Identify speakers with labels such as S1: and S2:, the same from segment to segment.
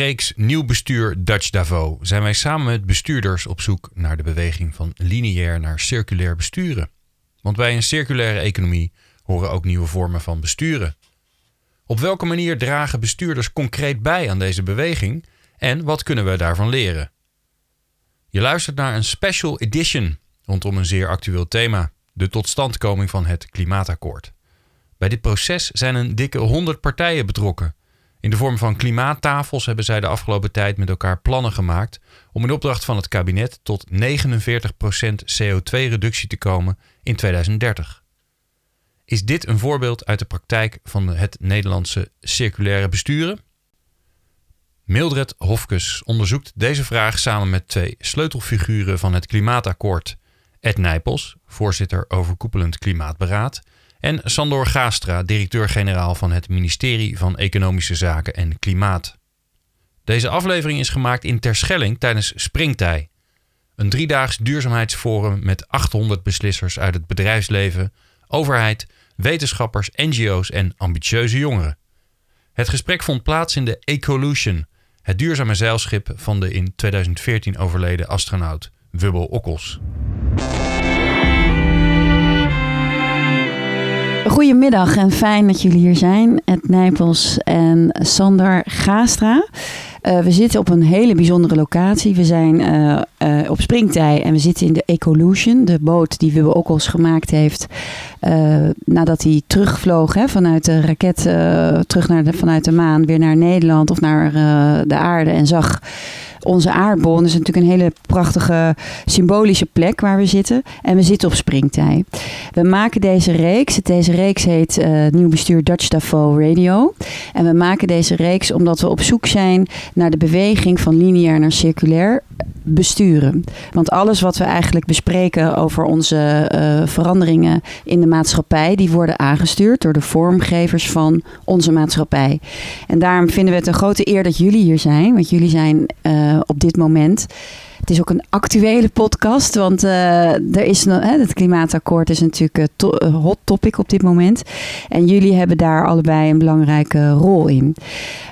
S1: reeks Nieuw Bestuur Dutch Davos zijn wij samen met bestuurders op zoek naar de beweging van lineair naar circulair besturen. Want bij een circulaire economie horen ook nieuwe vormen van besturen. Op welke manier dragen bestuurders concreet bij aan deze beweging en wat kunnen we daarvan leren? Je luistert naar een special edition rondom een zeer actueel thema: de totstandkoming van het klimaatakkoord. Bij dit proces zijn een dikke 100 partijen betrokken. In de vorm van klimaattafels hebben zij de afgelopen tijd met elkaar plannen gemaakt om in opdracht van het kabinet tot 49% CO2-reductie te komen in 2030. Is dit een voorbeeld uit de praktijk van het Nederlandse circulaire besturen? Mildred Hofkes onderzoekt deze vraag samen met twee sleutelfiguren van het klimaatakkoord. Ed Nijpels, voorzitter overkoepelend klimaatberaad, en Sandor Gaastra, directeur-generaal van het ministerie van Economische Zaken en Klimaat. Deze aflevering is gemaakt in Terschelling tijdens Springtij, een driedaags duurzaamheidsforum met 800 beslissers uit het bedrijfsleven, overheid, wetenschappers, NGO's en ambitieuze jongeren. Het gesprek vond plaats in de Ecolution, het duurzame zeilschip van de in 2014 overleden astronaut Wubbel Okkels.
S2: Goedemiddag en fijn dat jullie hier zijn. Ed Nijpels en Sander Gaastra. Uh, we zitten op een hele bijzondere locatie. We zijn uh, uh, op Springtij en we zitten in de Ecolution, de boot die Wubbe Okkels gemaakt heeft. nadat hij terugvloog hè, vanuit de raket, terug naar de, vanuit de maan, weer naar Nederland of naar de aarde en zag onze aardbol. Dat is natuurlijk een hele prachtige symbolische plek waar we zitten. En we zitten op Springtij. We maken deze reeks. Deze reeks heet Nieuw Bestuur Dutch Davos Radio. En we maken deze reeks omdat we op zoek zijn naar de beweging van lineair naar circulair besturen. Want alles wat we eigenlijk bespreken over onze uh, veranderingen in de maatschappij, die worden aangestuurd door de vormgevers van onze maatschappij. En daarom vinden we het een grote eer dat jullie hier zijn, want jullie zijn uh, op dit moment. Het is ook een actuele podcast, want uh, er is het klimaatakkoord is natuurlijk een hot topic op dit moment. En jullie hebben daar allebei een belangrijke rol in.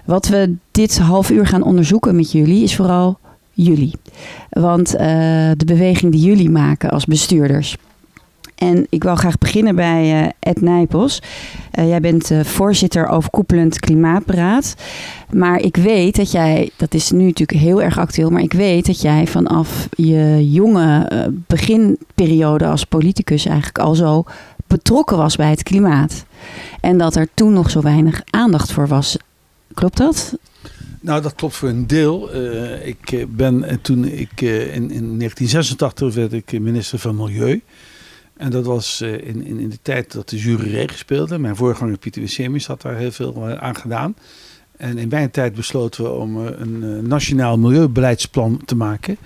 S2: Wat we dit half uur gaan onderzoeken met jullie is vooral jullie. Want uh, de beweging die jullie maken als bestuurders. En ik wil graag beginnen bij uh, Ed Nijpels. Uh, jij bent uh, voorzitter overkoepelend klimaatberaad. Maar ik weet dat jij, dat is nu natuurlijk heel erg actueel, maar ik weet dat jij vanaf je jonge beginperiode als politicus eigenlijk al zo betrokken was bij het klimaat. En dat er toen nog zo weinig aandacht voor was. Klopt dat?
S3: Nou, dat klopt voor een deel. Uh, ik ben toen ik in, in 1986 werd ik minister van Milieu. En dat was in, in, in de tijd dat de jury regen speelde. Mijn voorganger Pieter Wissemius had daar heel veel aan gedaan. En in mijn tijd besloten we om een nationaal milieubeleidsplan te maken.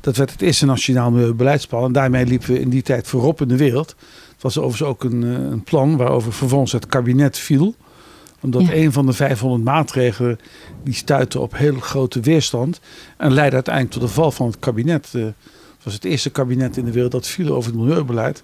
S3: Dat werd het eerste nationaal milieubeleidsplan. En daarmee liepen we in die tijd voorop in de wereld. Het was overigens ook een, een plan waarover vervolgens het kabinet viel omdat ja. een van de 500 maatregelen die stuitte op heel grote weerstand. En leidde uiteindelijk tot de val van het kabinet. Uh, het was het eerste kabinet in de wereld dat viel over het milieubeleid.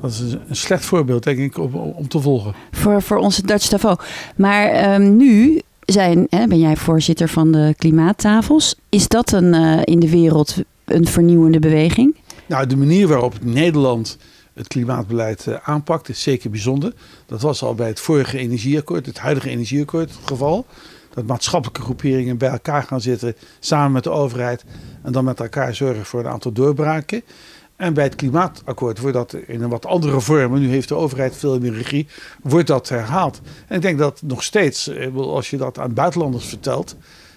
S3: Dat is een, slecht voorbeeld, denk ik, om, om te volgen.
S2: Voor, voor onze Dutch Davos. Maar um, nu zijn, hè, ben jij voorzitter van de klimaattafels. Is dat een, uh, in de wereld een vernieuwende beweging?
S3: Nou, de manier waarop Nederland het klimaatbeleid uh, aanpakt, is zeker bijzonder. Dat was al bij het vorige energieakkoord, het huidige energieakkoord het geval. Dat maatschappelijke groeperingen bij elkaar gaan zitten, samen met de overheid. En dan met elkaar zorgen voor een aantal doorbraken. En bij het klimaatakkoord wordt dat in een wat andere vorm. Nu heeft de overheid veel meer regie. Wordt dat herhaald. En ik denk dat nog steeds, eh, als je dat aan buitenlanders vertelt.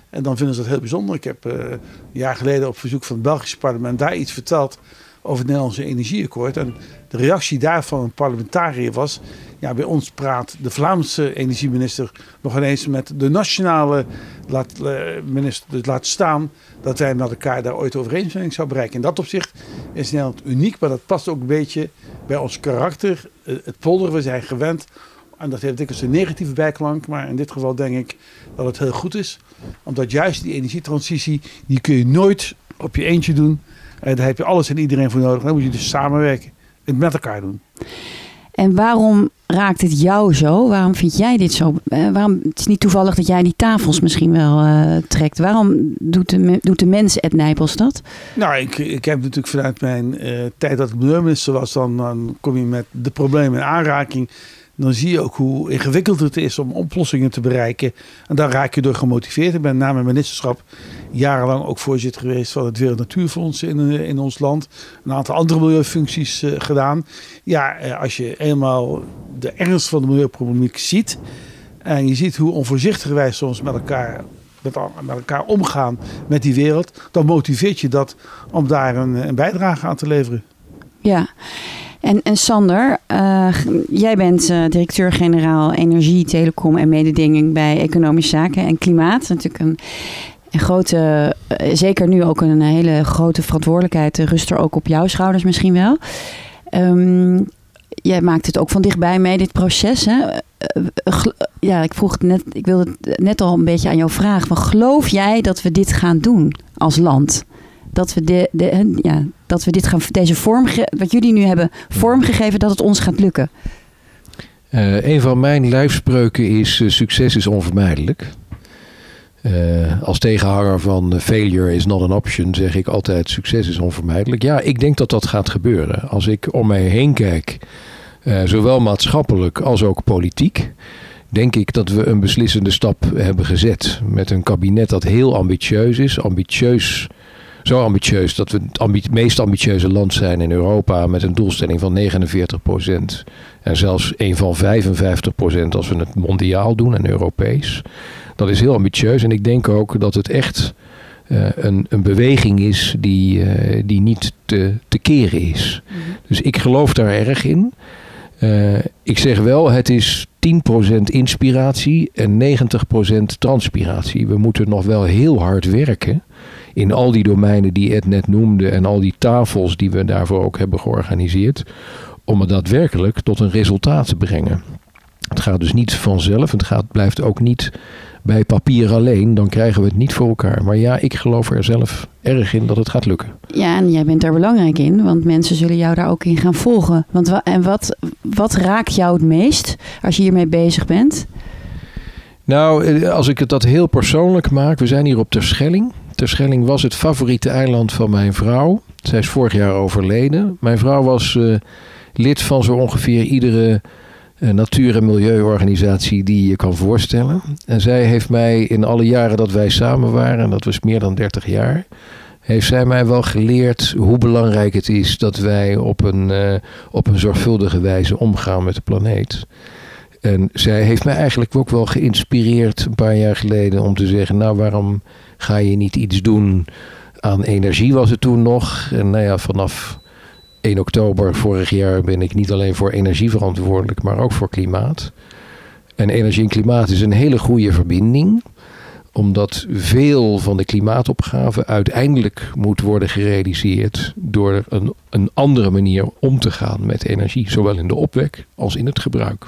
S3: En dan vinden ze dat heel bijzonder. Ik heb een jaar geleden op verzoek van het Belgische parlement daar iets verteld over het Nederlandse energieakkoord. En de reactie daarvan een parlementariër was... Ja, bij ons praat de Vlaamse energieminister nog ineens met de nationale laat, uh, minister. Dus laat staan dat wij met elkaar daar ooit overeenstemming zouden bereiken. In dat opzicht is Nederland uniek, maar dat past ook een beetje bij ons karakter. Uh, het polderen, we zijn gewend. En dat heeft dikwijls een negatieve bijklank, maar in dit geval denk ik dat het heel goed is. Omdat juist die energietransitie, die kun je nooit op je eentje doen. Daar heb je alles en iedereen voor nodig. Dan moet je dus samenwerken. Het met elkaar doen.
S2: En waarom raakt het jou zo? Waarom vind jij dit zo? Eh, waarom, het is niet toevallig dat jij die tafels misschien wel uh, trekt. Waarom doet de, doet de mens Ed Nijpels dat?
S3: Nou, ik, ik heb natuurlijk vanuit mijn uh, tijd dat ik milieuminister was... Dan, dan kom je met de problemen in aanraking dan zie je ook hoe ingewikkeld het is om oplossingen te bereiken. En daar raak je door gemotiveerd. Ik ben na mijn ministerschap jarenlang ook voorzitter geweest van het Wereld Natuurfonds in, eh, in ons land. Een aantal andere milieufuncties uh, gedaan. Ja, eh, als je eenmaal de ernst van de milieuproblematiek ziet. En je ziet hoe onvoorzichtig wij soms met elkaar, met, elkaar omgaan met die wereld. Dan motiveert je dat om daar een, een bijdrage aan te leveren.
S2: Ja. En, en Sander, jij bent directeur-generaal Energie, Telecom en Mededinging bij Economische Zaken en Klimaat. Natuurlijk een, een grote, uh, zeker nu ook een hele grote verantwoordelijkheid. rust er ook op jouw schouders misschien wel. Um, jij maakt het ook van dichtbij mee, dit proces. Hè? ja, ik vroeg het net, ik wilde het net al een beetje aan jou vragen. Van, geloof jij dat we dit gaan doen als land? Dat we, de, ja, dat we dit gaan, deze vorm, wat jullie nu hebben vormgegeven, dat het ons gaat lukken?
S4: Uh, een van mijn lijfspreuken is: succes is onvermijdelijk. Uh, als tegenhanger van failure is not an option zeg ik altijd: succes is onvermijdelijk. Ja, ik denk dat dat gaat gebeuren. Als ik om mij heen kijk, zowel maatschappelijk als ook politiek, denk ik dat we een beslissende stap hebben gezet. Met een kabinet dat heel ambitieus is, ambitieus zo ambitieus dat we het meest ambitieuze land zijn in Europa met een doelstelling van 49% En zelfs een van 55% als we het mondiaal doen en Europees. Dat is heel ambitieus en ik denk ook dat het echt uh, een, een beweging is die, uh, die niet te, te keren is. Mm -hmm. Dus ik geloof daar erg in. Uh, ik zeg wel, het is 10% inspiratie en 90% transpiratie. We moeten nog wel heel hard werken in al die domeinen die Ed net noemde en al die tafels die we daarvoor ook hebben georganiseerd, om het daadwerkelijk tot een resultaat te brengen. Het gaat dus niet vanzelf, het gaat, blijft ook niet bij papier alleen, dan krijgen we het niet voor elkaar. Maar ja, ik geloof er zelf erg in dat het gaat lukken.
S2: Ja, en jij bent daar belangrijk in, want mensen zullen jou daar ook in gaan volgen. Want en wat, wat raakt jou het meest als je hiermee bezig bent?
S4: Nou, eh, als ik het dat heel persoonlijk maak, we zijn hier op Terschelling. Terschelling was het favoriete eiland van mijn vrouw. Zij is vorig jaar overleden. Mijn vrouw was uh, lid van zo ongeveer iedere uh, natuur- en milieuorganisatie die je kan voorstellen. En zij heeft mij in alle jaren dat wij samen waren, en dat was meer dan 30 jaar, heeft zij mij wel geleerd hoe belangrijk het is dat wij op een, uh, op een zorgvuldige wijze omgaan met de planeet. En zij heeft mij eigenlijk ook wel geïnspireerd een paar jaar geleden om te zeggen: Nou, waarom ga je niet iets doen aan energie, was het toen nog. En nou ja, vanaf 1 oktober vorig jaar ben ik niet alleen voor energie verantwoordelijk, maar ook voor klimaat. En energie en klimaat is een hele goede verbinding omdat veel van de klimaatopgave uiteindelijk moet worden gerealiseerd door een, een andere manier om te gaan met energie, zowel in de opwek als in het gebruik.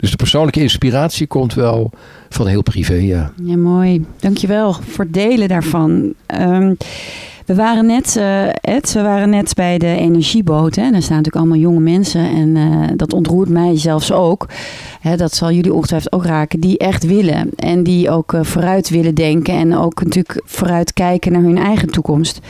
S4: Dus de persoonlijke inspiratie komt wel van heel privé, ja.
S2: Ja, mooi. Dankjewel voor het delen daarvan. Um, we waren net, uh, Ed, we waren net bij de energieboot. Hè? Daar staan natuurlijk allemaal jonge mensen. En uh, dat ontroert mij zelfs ook. Hè, dat zal jullie ongetwijfeld ook raken. Die echt willen. En die ook uh, vooruit willen denken. En ook natuurlijk vooruit kijken naar hun eigen toekomst.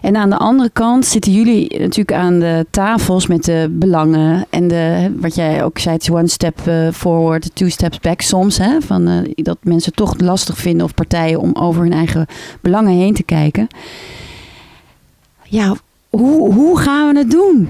S2: En aan de andere kant zitten jullie natuurlijk aan de tafels met de belangen en de, wat jij ook zei, one step eh, forward, two steps back soms. Hè, van, uh, dat mensen toch lastig vinden of partijen om over hun eigen belangen heen te kijken. Ja, hoe, hoe gaan we het doen?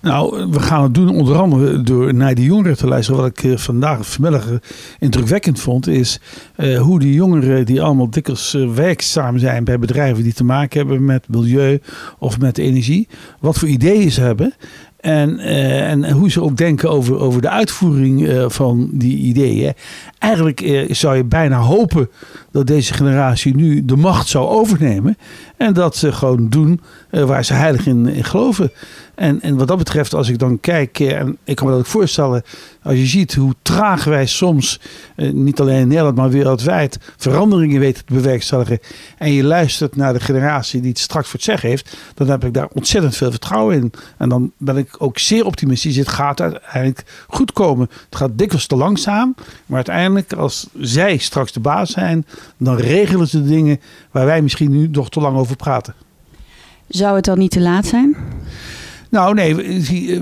S3: Nou, we gaan het doen onder andere door naar die jongeren te luisteren. Wat ik eh, vandaag vanmiddag eh, indrukwekkend vond, is uh, hoe die jongeren die allemaal dikwijls werkzaam zijn bij bedrijven die te maken hebben met milieu of met energie, wat voor ideeën ze hebben. En, en hoe ze ook denken over, over de uitvoering van die ideeën. Eigenlijk uh, zou je bijna hopen dat deze generatie nu de macht zou overnemen. En dat ze gewoon doen waar ze heilig in, geloven. En, en wat dat betreft, als ik dan kijk, eh, en ik kan me dat ook voorstellen, als je ziet hoe traag wij soms, eh, niet alleen in Nederland, maar wereldwijd, veranderingen weten te bewerkstelligen. En je luistert naar de generatie die het straks voor het zeggen heeft, dan heb ik daar ontzettend veel vertrouwen in. En dan ben ik ook zeer optimistisch. Het gaat uiteindelijk goed komen. Het gaat dikwijls te langzaam, maar uiteindelijk, als zij straks de baas zijn, dan regelen ze de dingen waar wij misschien nu nog te lang over praten.
S2: Zou het dan niet te laat zijn?
S3: Nou nee,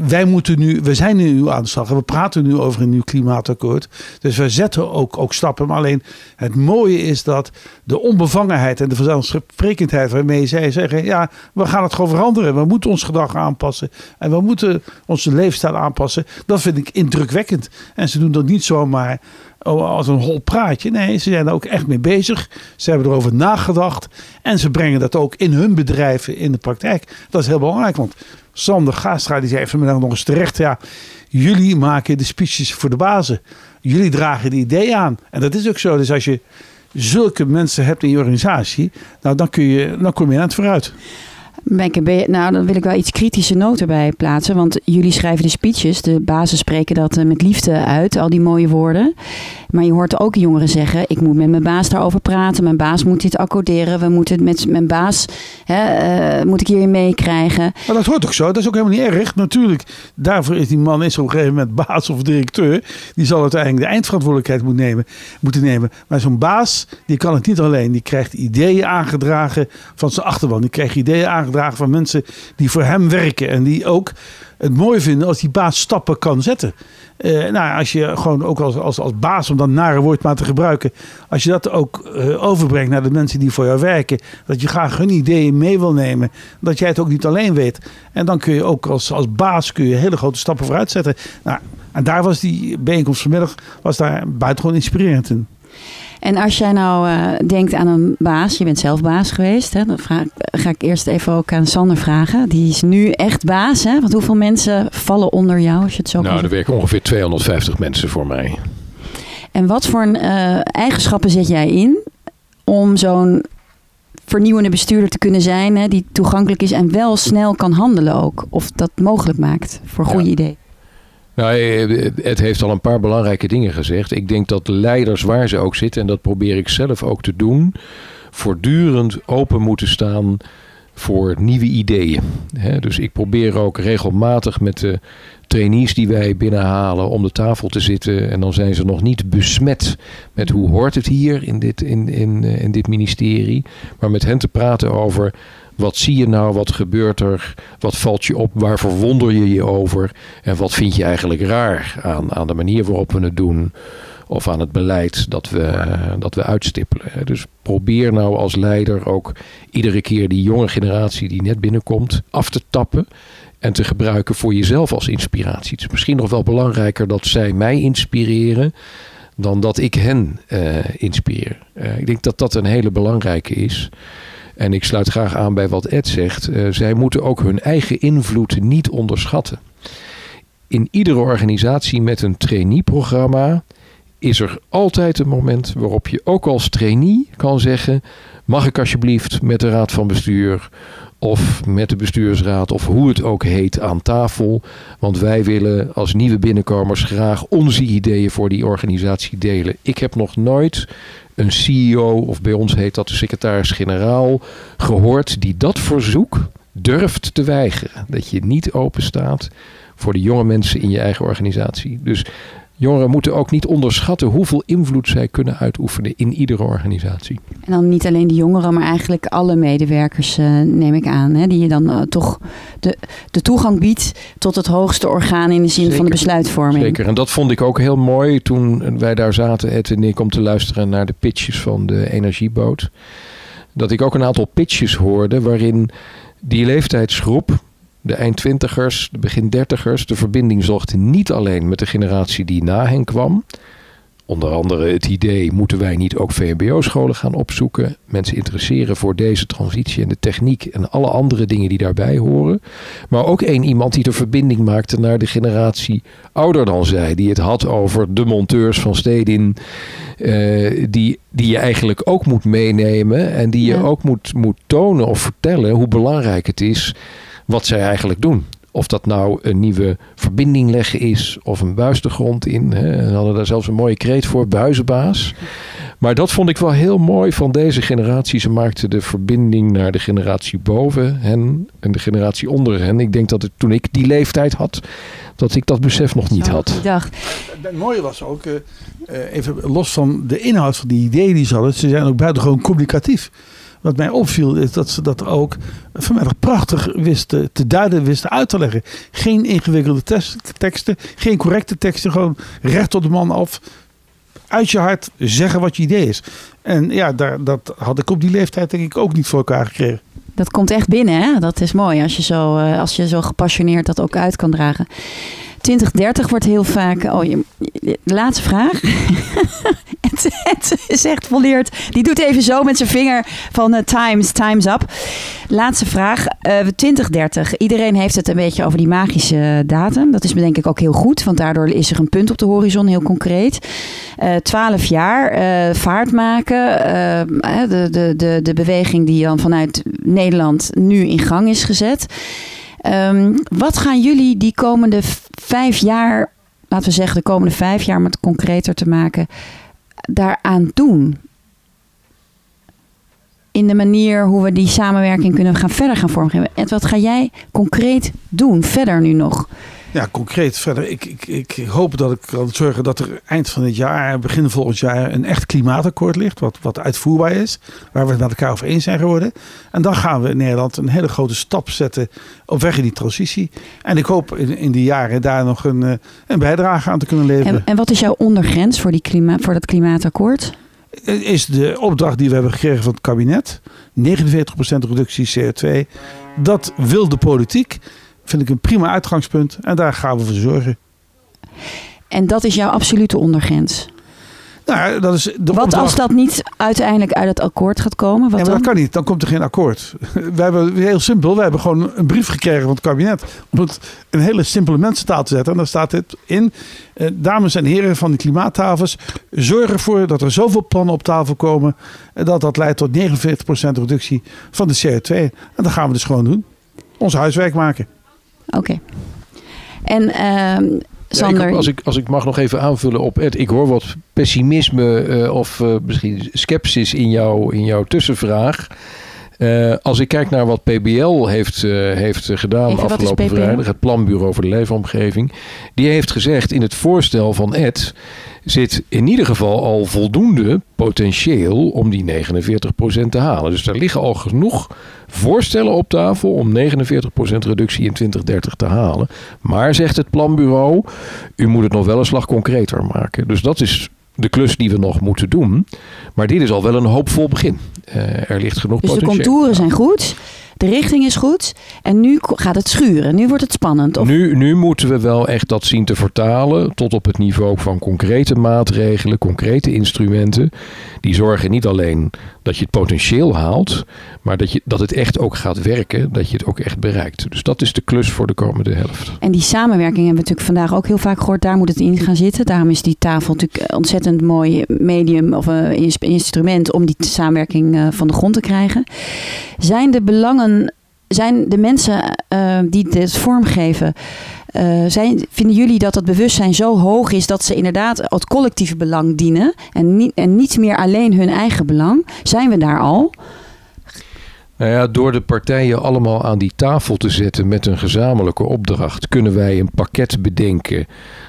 S3: wij moeten nu, we zijn nu aan de slag. We praten nu over een nieuw klimaatakkoord. Dus we zetten ook, ook stappen. Maar alleen het mooie is dat de onbevangenheid en de vanzelfsprekendheid waarmee zij zeggen: ja, we gaan het gewoon veranderen. We moeten ons gedrag aanpassen. En we moeten onze leefstijl aanpassen. Dat vind ik indrukwekkend. En ze doen dat niet zomaar als een hol praatje. Nee, ze zijn er ook echt mee bezig. Ze hebben erover nagedacht. En ze brengen dat ook in hun bedrijven in de praktijk. Dat is heel belangrijk. Want Sander Gaastra die zei vanmiddag nog eens terecht. Ja, jullie maken de speeches voor de bazen. Jullie dragen de ideeën aan. En dat is ook zo. Dus als je zulke mensen hebt in je organisatie, nou, dan, kun je, dan kom je aan het vooruit.
S2: Nou, dan wil ik wel iets kritische noten bij plaatsen. Want jullie schrijven de speeches. De bazen spreken dat eh, met liefde uit, al die mooie woorden. Maar je hoort ook jongeren zeggen: ik moet met mijn baas daarover praten. Mijn baas moet dit accorderen. We moeten met mijn baas hè, uh, moet ik hierin meekrijgen.
S3: Maar dat hoort ook zo. Dat is ook helemaal niet erg. Natuurlijk, daarvoor is die man is op een gegeven moment baas of directeur. Die zal uiteindelijk de eindverantwoordelijkheid moeten nemen. Moeten nemen. Maar zo'n baas, die kan het niet alleen. Die krijgt ideeën aangedragen van zijn achterban. Die krijgt ideeën aangedragen van mensen die voor hem werken. En die ook het mooi vinden als die baas stappen kan zetten. Uh, nou, als je gewoon ook als, als, als baas, om dat nare woord maar te gebruiken, als je dat ook uh, overbrengt naar de mensen die voor jou werken, dat je graag hun ideeën mee wil nemen, dat jij het ook niet alleen weet. En dan kun je ook als, als baas kun je hele grote stappen vooruit zetten. Nou, en daar was die bijeenkomst vanmiddag was daar buitengewoon inspirerend in.
S2: En als jij nou uh, denkt aan een baas, je bent zelf baas geweest, hè, dan vraag, ga ik eerst even ook aan Sander vragen. Die is nu echt baas, hè? Want hoeveel mensen vallen onder jou, als je het zo
S4: Nou, er werken ongeveer 250 mensen voor mij.
S2: En wat voor een, uh, eigenschappen zet jij in om zo'n vernieuwende bestuurder te kunnen zijn, hè, die toegankelijk is en wel snel kan handelen ook? Of dat mogelijk maakt voor goede ja. ideeën?
S4: Nou, eh, het heeft al een paar belangrijke dingen gezegd. Ik denk dat leiders waar ze ook zitten, en dat probeer ik zelf ook te doen, voortdurend open moeten staan voor nieuwe ideeën. dus ik probeer ook regelmatig met de trainees die wij binnenhalen om de tafel te zitten. En dan zijn ze nog niet besmet met hoe hoort het hier in dit, in, in, eh, in dit ministerie. Maar met hen te praten over wat zie je nou? Wat gebeurt er? Wat valt je op? Waar verwonder je je over? En wat vind je eigenlijk raar aan, aan de manier waarop we het doen? Of aan het beleid dat we, dat we uitstippelen. Dus probeer nou als leider ook iedere keer die jonge generatie die net binnenkomt af te tappen. En te gebruiken voor jezelf als inspiratie. Het is misschien nog wel belangrijker dat zij mij inspireren dan dat ik hen uh, inspireer. Uh, ik denk dat dat een hele belangrijke is. En ik sluit graag aan bij wat Ed zegt. Uh, zij moeten ook hun eigen invloed niet onderschatten. In iedere organisatie met een trainee-programma is er altijd een moment waarop je ook als trainee kan zeggen: mag ik alsjeblieft met de raad van bestuur of met de bestuursraad of hoe het ook heet aan tafel. Want wij willen als nieuwe binnenkomers graag onze ideeën voor die organisatie delen. Ik heb nog nooit een CEO, of bij ons heet dat de secretaris-generaal, gehoord die dat verzoek durft te weigeren. Dat je niet open staat voor de jonge mensen in je eigen organisatie. Dus jongeren moeten ook niet onderschatten hoeveel invloed zij kunnen uitoefenen in iedere organisatie.
S2: En dan niet alleen de jongeren, maar eigenlijk alle medewerkers, uh, neem ik aan, hè, die je dan uh, toch de, de toegang biedt tot het hoogste orgaan in de zin Zeker. van de besluitvorming.
S4: Zeker, en dat vond ik ook heel mooi toen wij daar zaten, Ed en ik, om te luisteren naar de pitches van de energieboot. Dat ik ook een aantal pitches hoorde waarin die leeftijdsgroep de eindtwintigers, de begin dertigers, de verbinding zocht niet alleen met de generatie die na hen kwam. Onder andere het idee, moeten wij niet ook VMBO-scholen gaan opzoeken? Mensen interesseren voor deze transitie en de techniek en alle andere dingen die daarbij horen. Maar ook één iemand die de verbinding maakte naar de generatie ouder dan zij. Die het had over de monteurs van Stedin. Uh, die, die je eigenlijk ook moet meenemen. En die je ja. ook moet, moet tonen of vertellen hoe belangrijk het is wat zij eigenlijk doen. of dat nou een nieuwe verbinding leggen is of een buis de grond in. Hè. We hadden daar zelfs een mooie kreet voor, buizenbaas. Maar dat vond ik wel heel mooi van deze generatie. Ze maakten de verbinding naar de generatie boven hen en de generatie onder hen. Ik denk dat het, toen ik die leeftijd had, dat ik dat besef nog niet had.
S2: ik dacht,
S3: Het mooie was ook, eh, eh, even los van de inhoud van die ideeën die ze hadden, ze zijn ook buitengewoon communicatief. Wat mij opviel is dat ze dat ook vanmiddag prachtig wisten te duiden, wisten uit te leggen. Geen ingewikkelde teksten, geen correcte teksten, gewoon recht tot de man af. Uit je hart zeggen wat je idee is. En ja, daar, dat had ik op die leeftijd denk ik ook niet voor elkaar gekregen.
S2: dat komt echt binnen, hè? Dat is mooi als je zo, eh, als je zo gepassioneerd dat ook uit kan dragen. 2030 wordt heel vaak. Oh, je, laatste vraag. het, is echt volleerd. Die doet even zo met zijn vinger van eh, times, times up. Laatste vraag. Eh 2030. Iedereen heeft het een beetje over die magische datum. Dat is denk ik ook heel goed, want daardoor is er een punt op de horizon, heel concreet. Eh 12 jaar eh, vaart maken. eh, eh, de, de, de, de beweging die dan vanuit Nederland nu in gang is gezet. Ehm, wat gaan jullie die komende vijf jaar, laten we zeggen de komende vijf jaar, om het concreter te maken, daaraan doen? In de manier hoe we die samenwerking kunnen gaan verder gaan vormgeven. En wat ga jij concreet doen verder nu nog?
S3: Ja, concreet verder. Ik, ik, ik hoop dat ik kan zorgen dat er eind van het jaar, begin volgend jaar, een echt klimaatakkoord ligt. Wat, wat uitvoerbaar is. Waar we het met elkaar over eens zijn geworden. En dan gaan we in Nederland een hele grote stap zetten op weg in die transitie. En ik hoop in, in die jaren daar nog een, eh, een bijdrage aan te kunnen leveren.
S2: En, en wat is jouw ondergrens voor, die klima, voor dat klimaatakkoord?
S3: is de opdracht die we hebben gekregen van het kabinet. 49% reductie CO2. Dat wil de politiek. Vind ik een prima uitgangspunt. En daar gaan we voor zorgen.
S2: En dat is jouw absolute ondergrens.
S3: Nou, dat is de
S2: Wat
S3: opdracht.
S2: als dat niet uiteindelijk uit het akkoord gaat komen? Wat
S3: ja, maar
S2: dan?
S3: dat kan niet. Dan komt er geen akkoord. We hebben heel simpel. We hebben gewoon een brief gekregen van het kabinet. Om het een hele simpele mensentaal te zetten. En daar staat dit in. Eh, dames en heren van de klimaattafels. Zorg ervoor dat er zoveel plannen op tafel komen. En dat dat leidt tot 49% reductie van de CO2. En dat gaan we dus gewoon doen. Ons huiswerk maken.
S2: Oké. En ehm,
S4: Ja,
S2: Sander,
S4: ik, als, ik, als ik mag nog even aanvullen op Ed. Ik hoor wat pessimisme eh, of eh, misschien sceptisch in, jou, in jouw tussenvraag. Eh, als ik kijk naar wat PBL heeft, heeft gedaan
S2: Even,
S4: afgelopen vrijdag, het Planbureau voor de Leefomgeving, die heeft gezegd in het voorstel van Ed zit in ieder geval al voldoende potentieel om die 49% te halen. Dus er liggen al genoeg voorstellen op tafel om 49% reductie in 2030 te halen. Maar zegt het planbureau, u moet het nog wel een slag concreter maken. Dus dat is de klus die we nog moeten doen. Maar dit is al wel een hoopvol begin. Eh, er ligt genoeg
S2: dus de
S4: potentieel.
S2: contouren zijn goed, de richting is goed en nu gaat het schuren. Nu wordt het spannend. Of,
S4: Nu, nu moeten we wel echt dat zien te vertalen tot op het niveau van concrete maatregelen, concrete instrumenten. Die zorgen niet alleen dat je het potentieel haalt, maar dat, je, dat het echt ook gaat werken, dat je het ook echt bereikt. Dus dat is de klus voor de komende helft.
S2: En die samenwerking hebben we natuurlijk vandaag ook heel vaak gehoord. Daar moet het in gaan zitten. Daarom is die tafel natuurlijk een ontzettend mooi medium of een ins- instrument om die samenwerking eh, van de grond te krijgen. Zijn de belangen, zijn de mensen eh, die dit vormgeven, eh, zijn, vinden jullie dat het bewustzijn zo hoog is dat ze inderdaad het collectieve belang dienen en niet, en niet meer alleen hun eigen belang? Zijn we daar al?
S4: Nou ja, door de partijen allemaal aan die tafel te zetten met een gezamenlijke opdracht, kunnen wij een pakket bedenken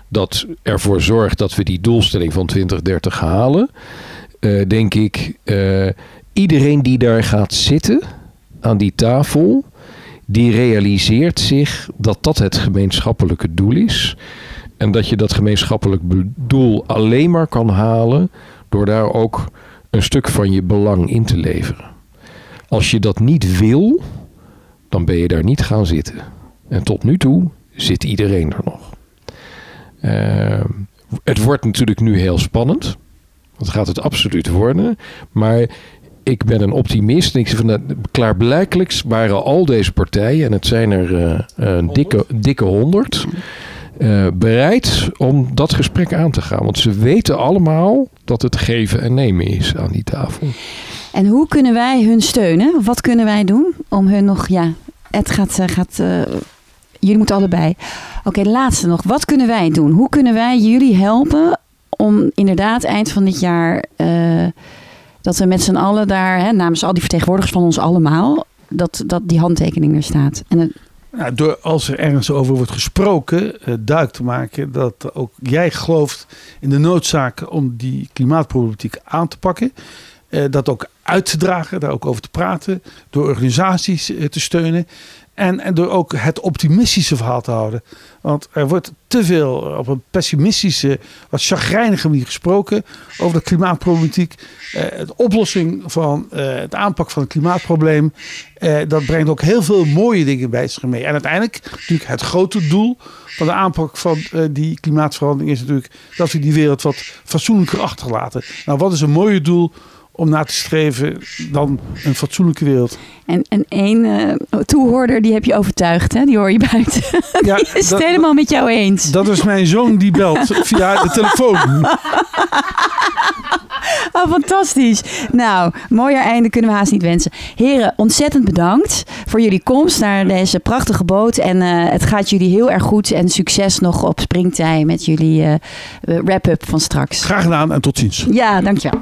S4: dat ervoor zorgt dat we die doelstelling van 2030 halen. Eh, denk ik, iedereen die daar gaat zitten aan die tafel, die realiseert zich dat dat het gemeenschappelijke doel is. En dat je dat gemeenschappelijk doel alleen maar kan halen door daar ook een stuk van je belang in te leveren. Als je dat niet wil, dan ben je daar niet gaan zitten. En tot nu toe zit iedereen er nog. Ehm, het wordt natuurlijk nu heel spannend. Dat gaat het absoluut worden. Maar ik ben een optimist. En ik zeg van, nou, klaarblijkelijk waren al deze partijen, en het zijn er eh, een dikke, dikke honderd, eh, bereid om dat gesprek aan te gaan. Want ze weten allemaal dat het geven en nemen is aan die tafel.
S2: En hoe kunnen wij hun steunen? Wat kunnen wij doen om hun nog, ja, het gaat, gaat eh, jullie moeten allebei. Oké, laatste nog. Wat kunnen wij doen? Hoe kunnen wij jullie helpen om inderdaad eind van dit jaar... Dat we met z'n allen daar, hè, namens al die vertegenwoordigers van ons allemaal... dat, dat die handtekening er staat. En
S3: door als er ergens over wordt gesproken, uh, duidelijk te maken dat ook jij gelooft in de noodzaak om die klimaatproblematiek aan te pakken. Uh, dat ook uit te dragen, daar ook over te praten, door organisaties uh, te steunen. En, en door ook het optimistische verhaal te houden. Want er wordt te veel op een pessimistische, wat chagrijnige manier gesproken over de klimaatproblematiek. Uh, de oplossing van uh, het aanpak van het klimaatprobleem. Uh, dat brengt ook heel veel mooie dingen bij zich mee. En uiteindelijk natuurlijk het grote doel van de aanpak van die klimaatverandering is natuurlijk dat we die wereld wat fatsoenlijker achterlaten. Nou, wat is een mooie doel om na te streven dan een fatsoenlijke wereld.
S2: En, en één uh, toehoorder, die heb je overtuigd, hè? die hoor je buiten. Ja, die is dat, het helemaal met jou eens.
S3: Dat is mijn zoon die belt via de telefoon.
S2: Oh, fantastisch. Nou, mooier einde kunnen we haast niet wensen. Heren, ontzettend bedankt voor jullie komst naar deze prachtige boot. En uh, het gaat jullie heel erg goed. En succes nog op springtij met jullie uh, wrap-up van straks.
S3: Graag gedaan en tot ziens.
S2: Ja, dankjewel.